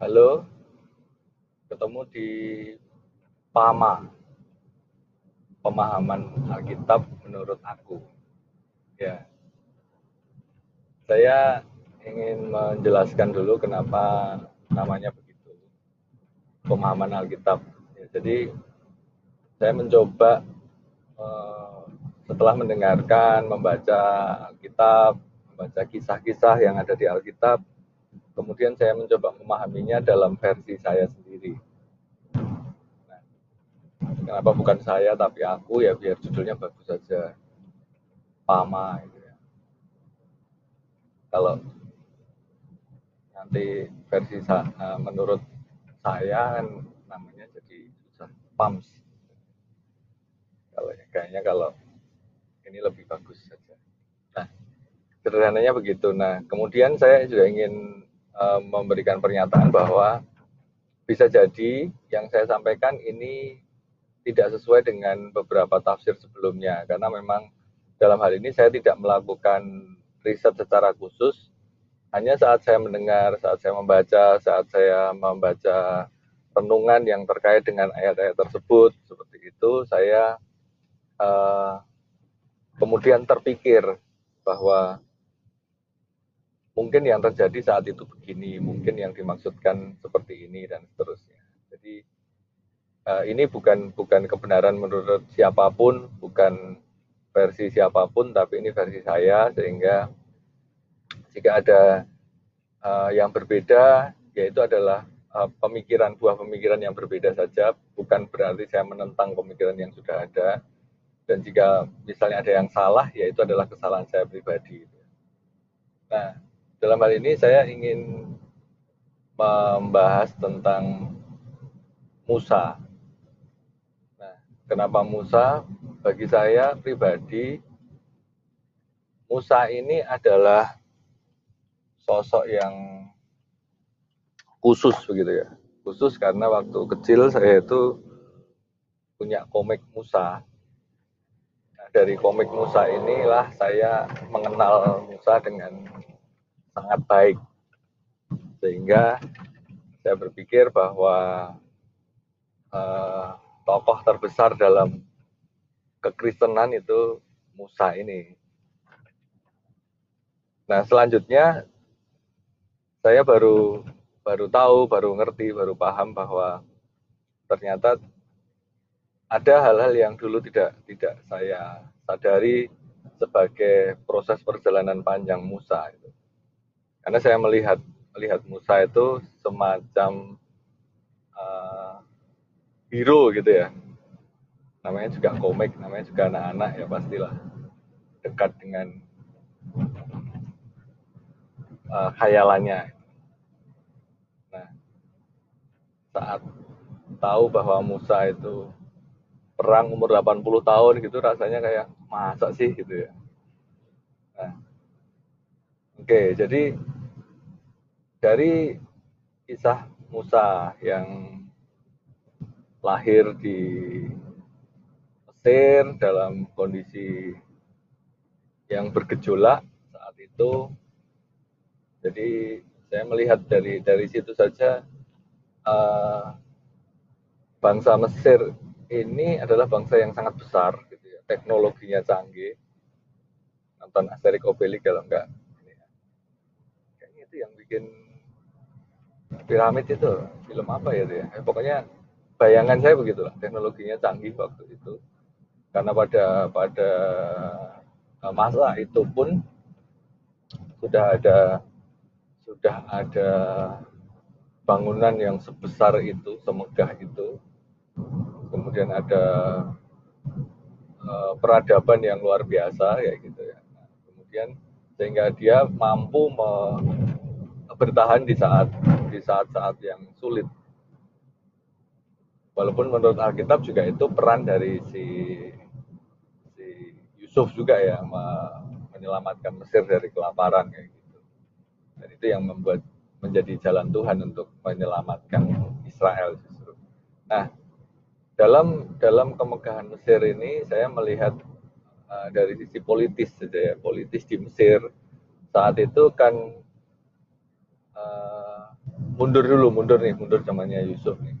Halo, ketemu di PAMA, pemahaman Alkitab menurut aku. Ya, saya ingin menjelaskan dulu kenapa namanya begitu, pemahaman Alkitab. Ya, jadi saya mencoba eh, setelah mendengarkan, membaca Alkitab, membaca kisah-kisah yang ada di Alkitab, kemudian saya mencoba memahaminya dalam versi saya sendiri. Nah, kenapa bukan saya tapi aku ya biar judulnya bagus saja. Pama gitu ya. Kalau nanti versi uh, menurut saya kan namanya jadi PAMS. Kalau kayaknya kalau ini lebih bagus saja. Nah, sederhananya begitu. Nah, kemudian saya juga ingin Eh, memberikan pernyataan bahwa bisa jadi yang saya sampaikan ini tidak sesuai dengan beberapa tafsir sebelumnya. Karena memang dalam hal ini saya tidak melakukan riset secara khusus. Hanya saat saya mendengar, saat saya membaca, saat saya membaca renungan yang terkait dengan ayat-ayat tersebut seperti itu saya uh, kemudian terpikir bahwa mungkin yang terjadi saat itu begini, mungkin yang dimaksudkan seperti ini dan seterusnya. Jadi uh, ini bukan bukan kebenaran menurut siapa pun, bukan versi siapa pun, tapi ini versi saya sehingga jika ada uh, yang berbeda, yaitu adalah uh, pemikiran buah pemikiran yang berbeda saja, bukan berarti saya menentang pemikiran yang sudah ada. Dan jika misalnya ada yang salah, yaitu adalah kesalahan saya pribadi. Nah, dalam hal ini saya ingin membahas tentang Musa. Nah, kenapa Musa? Bagi saya pribadi, Musa ini adalah sosok yang khusus begitu ya. Khusus karena waktu kecil saya itu punya komik Musa. Nah, dari komik Musa inilah saya mengenal Musa dengan sangat baik sehingga saya berpikir bahwa uh, tokoh terbesar dalam kekristenan itu Musa ini. Nah selanjutnya saya baru baru tahu, baru ngerti, baru paham bahwa ternyata ada hal-hal yang dulu tidak tidak saya sadari sebagai proses perjalanan panjang Musa. Itu. Karena saya melihat melihat Musa itu semacam uh, hero gitu ya. Namanya juga komik, namanya juga anak-anak ya pastilah dekat dengan uh, khayalannya. Nah, saat tahu bahwa Musa itu perang umur 80 tahun gitu rasanya kayak masa sih gitu ya. Nah, Oke, jadi dari kisah Musa yang lahir di Mesir dalam kondisi yang bergejolak saat itu. Jadi saya melihat dari dari situ saja uh, bangsa Mesir ini adalah bangsa yang sangat besar, gitu ya. teknologinya canggih. Nonton Asterix Obelix kalau enggak itu yang bikin piramid itu film apa ya dia? Eh, pokoknya bayangan saya begitulah teknologinya canggih waktu itu. Karena pada pada eh, masa itu pun sudah ada sudah ada bangunan yang sebesar itu semegah itu. Kemudian ada uh, peradaban yang luar biasa ya gitu ya. Nah, kemudian sehingga dia mampu me, bertahan di saat di saat-saat yang sulit. Walaupun menurut Alkitab juga itu peran dari si si Yusuf juga ya menyelamatkan Mesir dari kelaparan kayak gitu. Dan itu yang membuat menjadi jalan Tuhan untuk menyelamatkan Israel justru. Nah, dalam dalam kemegahan Mesir ini saya melihat uh, dari sisi politis saja ya, politis di Mesir saat itu kan mundur dulu, mundur nih, mundur zamannya Yusuf nih.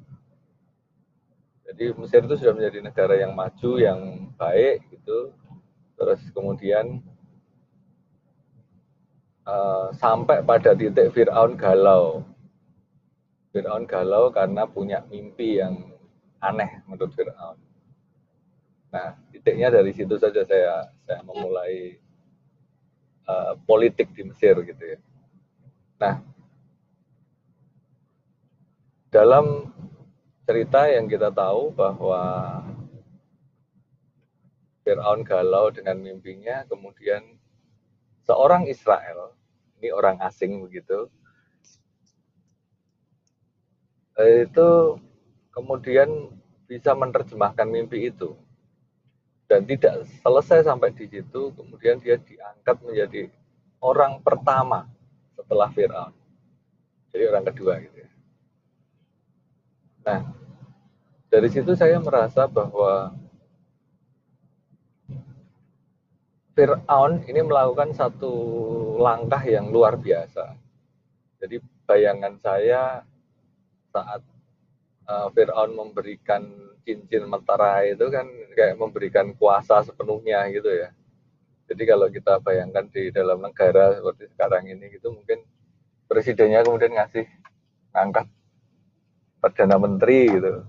Jadi Mesir itu sudah menjadi negara yang maju, yang baik gitu. Terus kemudian uh, sampai pada titik Fir'aun galau. Fir'aun galau karena punya mimpi yang aneh menurut Fir'aun. Nah, titiknya dari situ saja saya saya memulai uh, politik di Mesir gitu ya. Nah, dalam cerita yang kita tahu bahwa Fir'aun galau dengan mimpinya, kemudian seorang Israel, ini orang asing begitu, itu kemudian bisa menerjemahkan mimpi itu. Dan tidak selesai sampai di situ kemudian dia diangkat menjadi orang pertama setelah Fir'aun. Jadi orang kedua gitu ya nah dari situ saya merasa bahwa Fir'aun ini melakukan satu langkah yang luar biasa jadi bayangan saya saat uh, Fir'aun memberikan cincin meterai itu kan kayak memberikan kuasa sepenuhnya gitu ya. Jadi kalau kita bayangkan di dalam negara seperti sekarang ini gitu mungkin presidennya kemudian ngasih ngangkat perdana menteri gitu.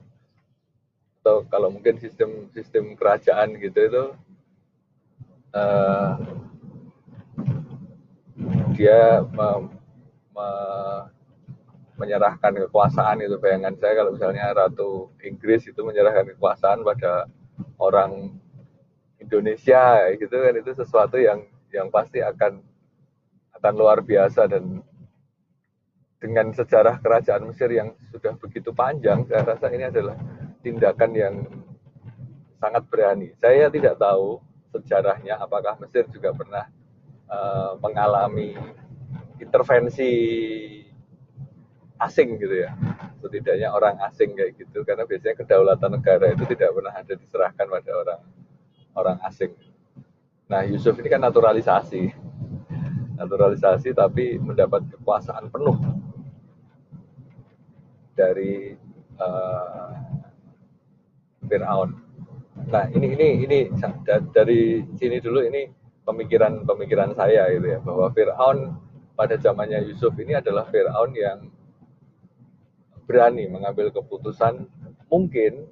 Atau kalau mungkin sistem sistem kerajaan gitu itu uh, dia me, me, menyerahkan kekuasaan itu bayangan saya kalau misalnya Ratu Inggris itu menyerahkan kekuasaan pada orang Indonesia gitu kan itu sesuatu yang yang pasti akan akan luar biasa dan dengan sejarah kerajaan Mesir yang sudah begitu panjang saya rasa ini adalah tindakan yang sangat berani. Saya tidak tahu sejarahnya apakah Mesir juga pernah uh, mengalami intervensi asing gitu ya. Setidaknya orang asing kayak gitu karena biasanya kedaulatan negara itu tidak pernah ada diserahkan pada orang orang asing. Nah Yusuf ini kan naturalisasi. Naturalisasi tapi mendapat kekuasaan penuh dari uh, Fir'aun nah ini ini ini dari sini dulu ini pemikiran pemikiran saya gitu ya bahwa Fir'aun pada zamannya Yusuf ini adalah Fir'aun yang berani mengambil keputusan mungkin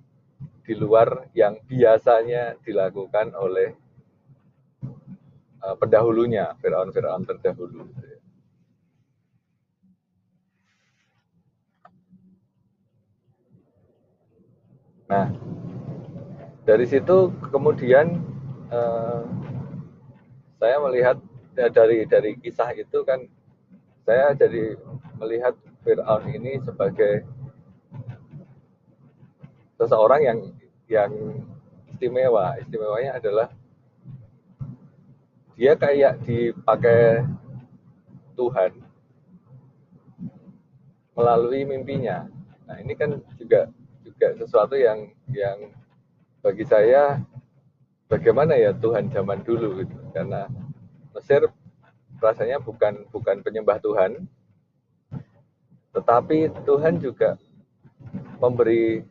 di luar yang biasanya dilakukan oleh uh, pendahulunya, Firaun-Firaun terdahulu. Nah, dari situ kemudian uh, saya melihat ya dari dari kisah itu kan saya jadi melihat Fir'aun ini sebagai seseorang yang yang istimewa. Istimewanya adalah dia kayak dipakai Tuhan melalui mimpinya. Nah ini kan juga juga sesuatu yang yang bagi saya bagaimana ya Tuhan zaman dulu gitu karena Mesir rasanya bukan bukan penyembah Tuhan tetapi Tuhan juga memberi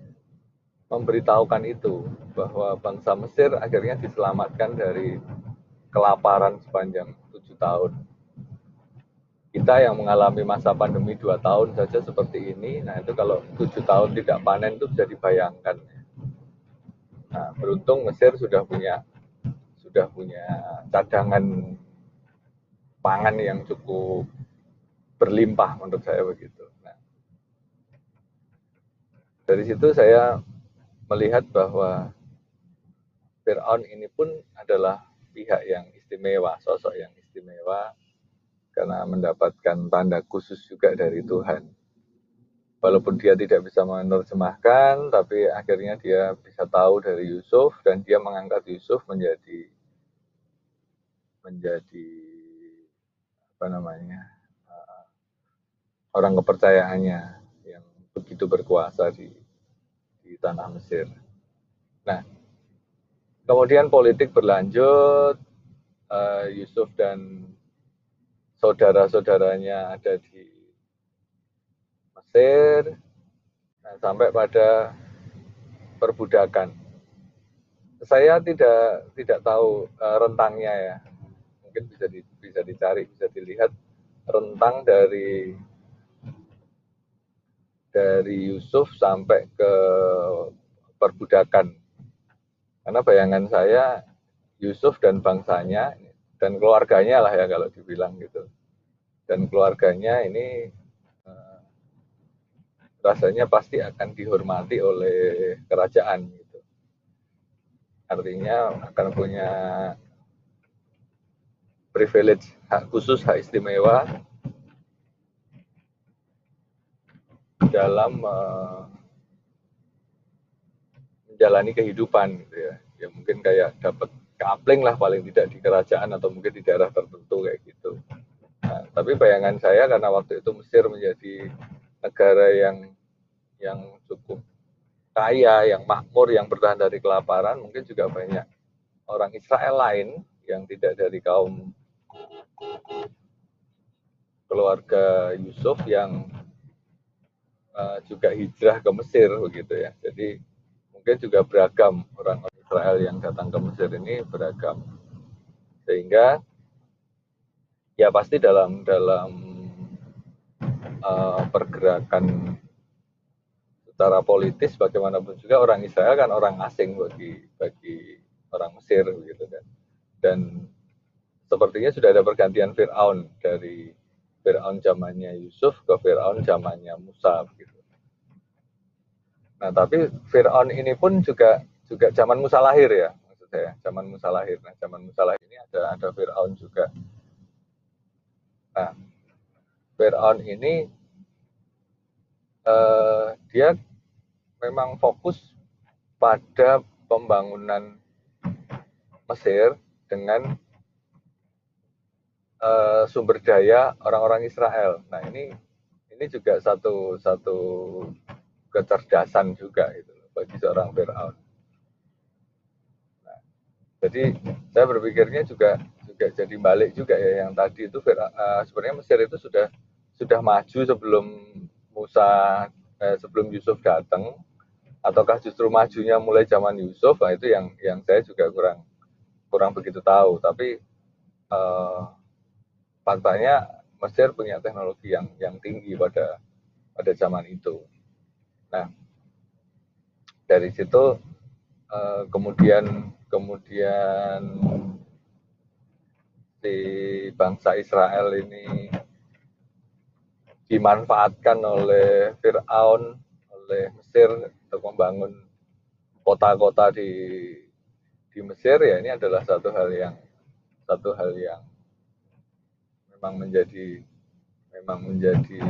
memberitahukan itu bahwa bangsa Mesir akhirnya diselamatkan dari kelaparan sepanjang tujuh tahun. Kita yang mengalami masa pandemi dua tahun saja seperti ini, nah itu kalau tujuh tahun tidak panen itu bisa dibayangkan. Nah, beruntung Mesir sudah punya sudah punya cadangan pangan yang cukup berlimpah menurut saya begitu. Nah, dari situ saya melihat bahwa Fir'aun ini pun adalah pihak yang istimewa, sosok yang istimewa karena mendapatkan tanda khusus juga dari Tuhan. Walaupun dia tidak bisa menerjemahkan, tapi akhirnya dia bisa tahu dari Yusuf dan dia mengangkat Yusuf menjadi menjadi apa namanya orang kepercayaannya yang begitu berkuasa di di tanah Mesir. Nah, kemudian politik berlanjut, uh, Yusuf dan saudara-saudaranya ada di Mesir nah, sampai pada perbudakan. Saya tidak tidak tahu uh, rentangnya ya. Mungkin bisa di, bisa dicari, bisa dilihat rentang dari dari Yusuf sampai ke perbudakan. Karena bayangan saya Yusuf dan bangsanya dan keluarganya lah ya kalau dibilang gitu. Dan keluarganya ini uh, rasanya pasti akan dihormati oleh kerajaan gitu. Artinya akan punya privilege hak khusus hak istimewa dalam uh, menjalani kehidupan gitu ya. Ya mungkin kayak dapat kapling lah paling tidak di kerajaan atau mungkin di daerah tertentu kayak gitu. Nah, tapi bayangan saya karena waktu itu Mesir menjadi negara yang yang cukup kaya, yang makmur, yang bertahan dari kelaparan, mungkin juga banyak orang Israel lain yang tidak dari kaum keluarga Yusuf yang uh, juga hijrah ke Mesir begitu ya. Jadi mungkin juga beragam orang Israel yang datang ke Mesir ini beragam. Sehingga ya pasti dalam dalam uh, pergerakan secara politis bagaimanapun juga orang Israel kan orang asing bagi bagi orang Mesir begitu kan. Dan sepertinya sudah ada pergantian Firaun dari Firaun zamannya Yusuf ke Firaun zamannya Musa begitu. Nah, tapi Fir'aun ini pun juga juga zaman Musa lahir ya, maksud saya, zaman Musa lahir. Nah, zaman Musa lahir ini ada ada Fir'aun juga. Nah, Fir'aun ini eh, dia memang fokus pada pembangunan Mesir dengan eh, sumber daya orang-orang Israel. Nah, ini ini juga satu satu kecerdasan juga itu bagi seorang Fir'aun. Jadi saya berpikirnya juga juga jadi balik juga ya yang tadi itu uh, sebenarnya Mesir itu sudah sudah maju sebelum Musa eh, sebelum Yusuf datang ataukah justru majunya mulai zaman Yusuf nah itu yang yang saya juga kurang kurang begitu tahu. Tapi uh, faktanya Mesir punya teknologi yang yang tinggi pada pada zaman itu. Nah, dari situ uh, kemudian kemudian si bangsa Israel ini dimanfaatkan oleh Fir'aun, oleh Mesir untuk membangun kota-kota di di Mesir. Ya ini adalah satu hal yang satu hal yang memang menjadi memang menjadi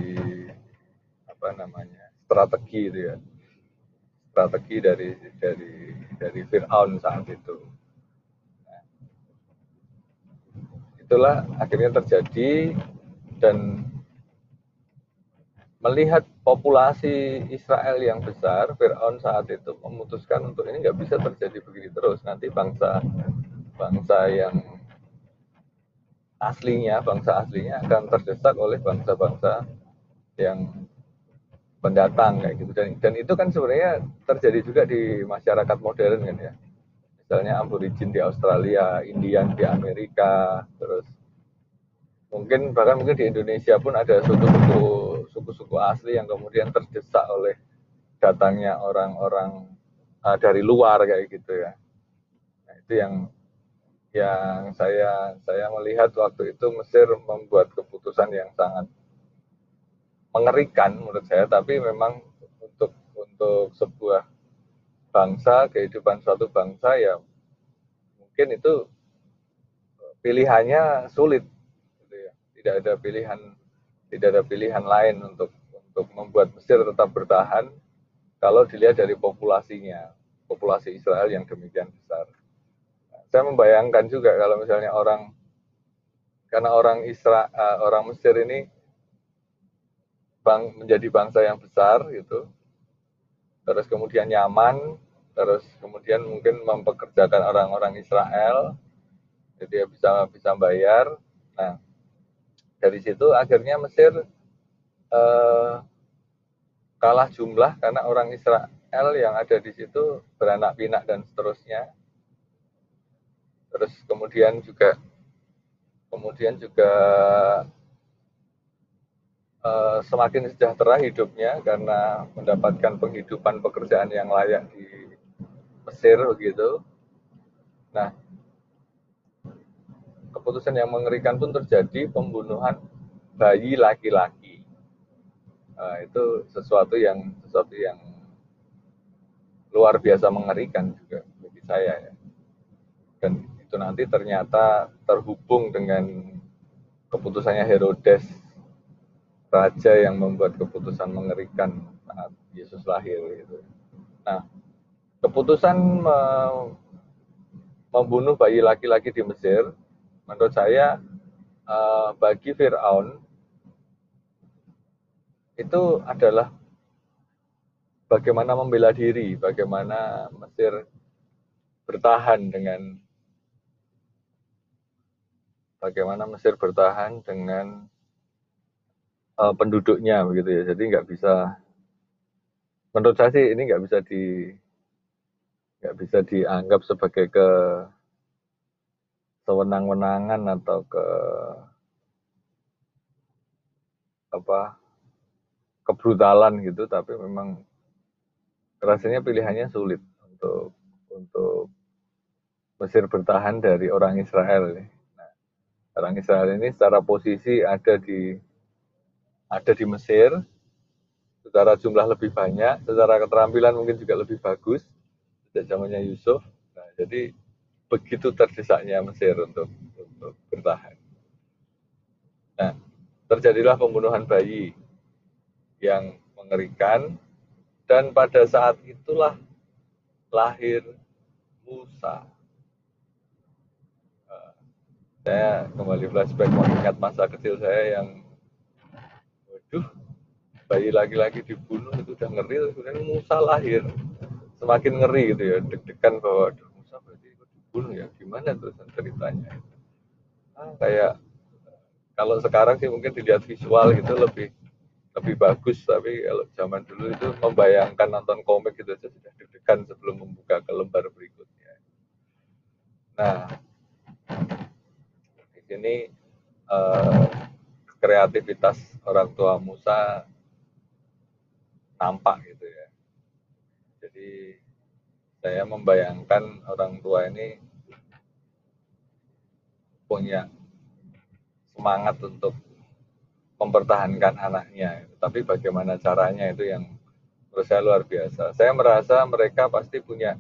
apa namanya strategi itu ya strategi dari dari dari Fir'aun saat itu itulah akhirnya terjadi dan melihat populasi Israel yang besar, Fir'aun saat itu memutuskan untuk ini nggak bisa terjadi begini terus. Nanti bangsa bangsa yang aslinya, bangsa aslinya akan terdesak oleh bangsa-bangsa yang pendatang kayak gitu dan dan itu kan sebenarnya terjadi juga di masyarakat modern kan ya misalnya aborigin di Australia, Indian di Amerika, terus mungkin bahkan mungkin di Indonesia pun ada suku-suku suku-suku asli yang kemudian terdesak oleh datangnya orang-orang uh, dari luar kayak gitu ya. Nah, itu yang yang saya saya melihat waktu itu Mesir membuat keputusan yang sangat mengerikan menurut saya tapi memang untuk untuk sebuah bangsa kehidupan suatu bangsa ya mungkin itu pilihannya sulit gitu ya. tidak ada pilihan tidak ada pilihan lain untuk untuk membuat Mesir tetap bertahan kalau dilihat dari populasinya populasi Israel yang demikian besar saya membayangkan juga kalau misalnya orang karena orang Isra uh, orang Mesir ini bang, menjadi bangsa yang besar gitu terus kemudian nyaman terus kemudian mungkin mempekerjakan orang-orang Israel jadi bisa bisa bayar nah dari situ akhirnya Mesir eh, kalah jumlah karena orang Israel yang ada di situ beranak pinak dan seterusnya. Terus kemudian juga kemudian juga uh, semakin sejahtera hidupnya karena mendapatkan penghidupan pekerjaan yang layak di Mesir begitu. Nah, keputusan yang mengerikan pun terjadi pembunuhan bayi laki-laki uh, itu sesuatu yang sesuatu yang luar biasa mengerikan juga bagi saya ya. Dan itu nanti ternyata terhubung dengan keputusannya Herodes raja yang membuat keputusan mengerikan saat Yesus lahir itu. Nah, keputusan me membunuh bayi laki-laki di Mesir menurut saya uh, bagi Firaun itu adalah bagaimana membela diri, bagaimana Mesir bertahan dengan bagaimana Mesir bertahan dengan uh, penduduknya begitu ya. Jadi nggak bisa menurut saya sih ini nggak bisa di nggak bisa dianggap sebagai ke sewenang-wenangan atau ke apa kebrutalan gitu tapi memang rasanya pilihannya sulit untuk untuk Mesir bertahan dari orang Israel. Nah, orang Israel ini secara posisi ada di ada di Mesir, secara jumlah lebih banyak, secara keterampilan mungkin juga lebih bagus sejak zamannya Yusuf. Nah, jadi begitu terdesaknya Mesir untuk untuk bertahan. Nah, terjadilah pembunuhan bayi yang mengerikan dan pada saat itulah lahir Musa. Uh, saya kembali flashback mengingat masa kecil saya yang waduh bayi laki-laki dibunuh itu udah ngeri kemudian Musa lahir. Semakin ngeri gitu ya deg-degan bahwa aduh Musa berarti itu dibunuh ya gimana terus ceritanya? Ah, kayak kalau sekarang sih mungkin dilihat visual gitu lebih lebih bagus tapi kalau zaman dulu itu membayangkan nonton komik gitu aja sudah deg-degan sebelum membuka ke lembar berikutnya. Nah di sini eh, kreativitas orang tua Musa nampak gitu ya jadi saya membayangkan orang tua ini punya semangat untuk mempertahankan anaknya. Tapi bagaimana caranya itu yang menurut saya luar biasa. Saya merasa mereka pasti punya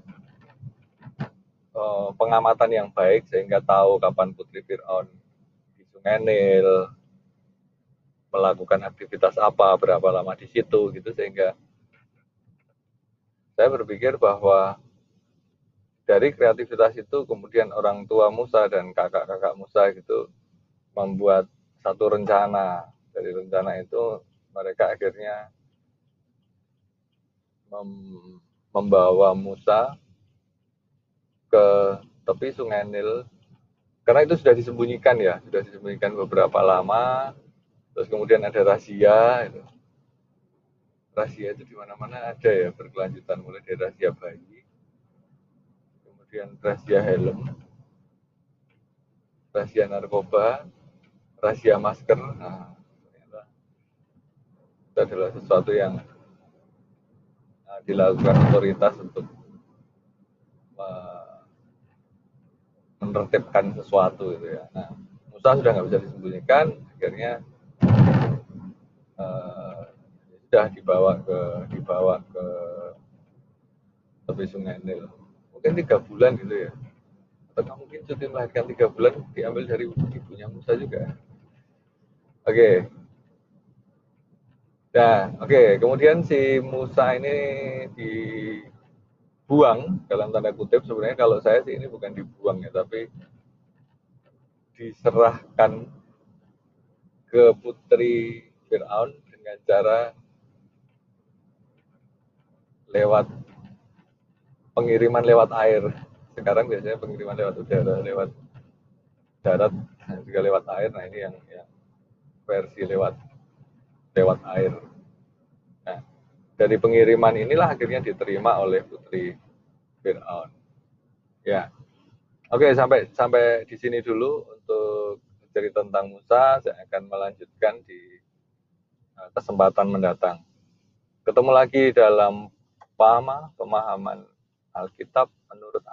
uh, pengamatan yang baik sehingga tahu kapan Putri Fir'aun di Sungai Nil melakukan aktivitas apa, berapa lama di situ gitu. Sehingga saya berpikir bahwa dari kreativitas itu kemudian orang tua Musa dan kakak-kakak Musa gitu membuat satu rencana. Dari rencana itu mereka akhirnya mem membawa Musa ke tepi Sungai Nil. Karena itu sudah disembunyikan ya sudah disembunyikan beberapa lama terus kemudian ada rahasia itu. Rahasia itu di mana-mana ada ya berkelanjutan. Mulai dari rahasia bayi kemudian rahasia helm rahasia narkoba rahasia masker. Nah, itu adalah sesuatu yang uh, dilakukan otoritas untuk uh, menertibkan sesuatu gitu ya. Nah, Musa sudah nggak bisa disembunyikan, akhirnya sudah dibawa ke dibawa ke tepi sungai Nil. Mungkin tiga bulan gitu ya. Atau mungkin cuti melahirkan tiga bulan diambil dari ibunya Musa juga. Oke, okay. Nah, oke, okay. kemudian si Musa ini dibuang dalam tanda kutip sebenarnya kalau saya sih ini bukan dibuang ya, tapi diserahkan ke putri Fir'aun dengan cara lewat pengiriman lewat air. Sekarang biasanya pengiriman lewat udara, lewat darat, juga lewat air. Nah ini yang, yang versi lewat lewat air. Nah, dari pengiriman inilah akhirnya diterima oleh putri Fir'aun. Ya, oke sampai sampai di sini dulu untuk cerita tentang Musa. Saya akan melanjutkan di eh, kesempatan mendatang. Ketemu lagi dalam pahama pemahaman Alkitab menurut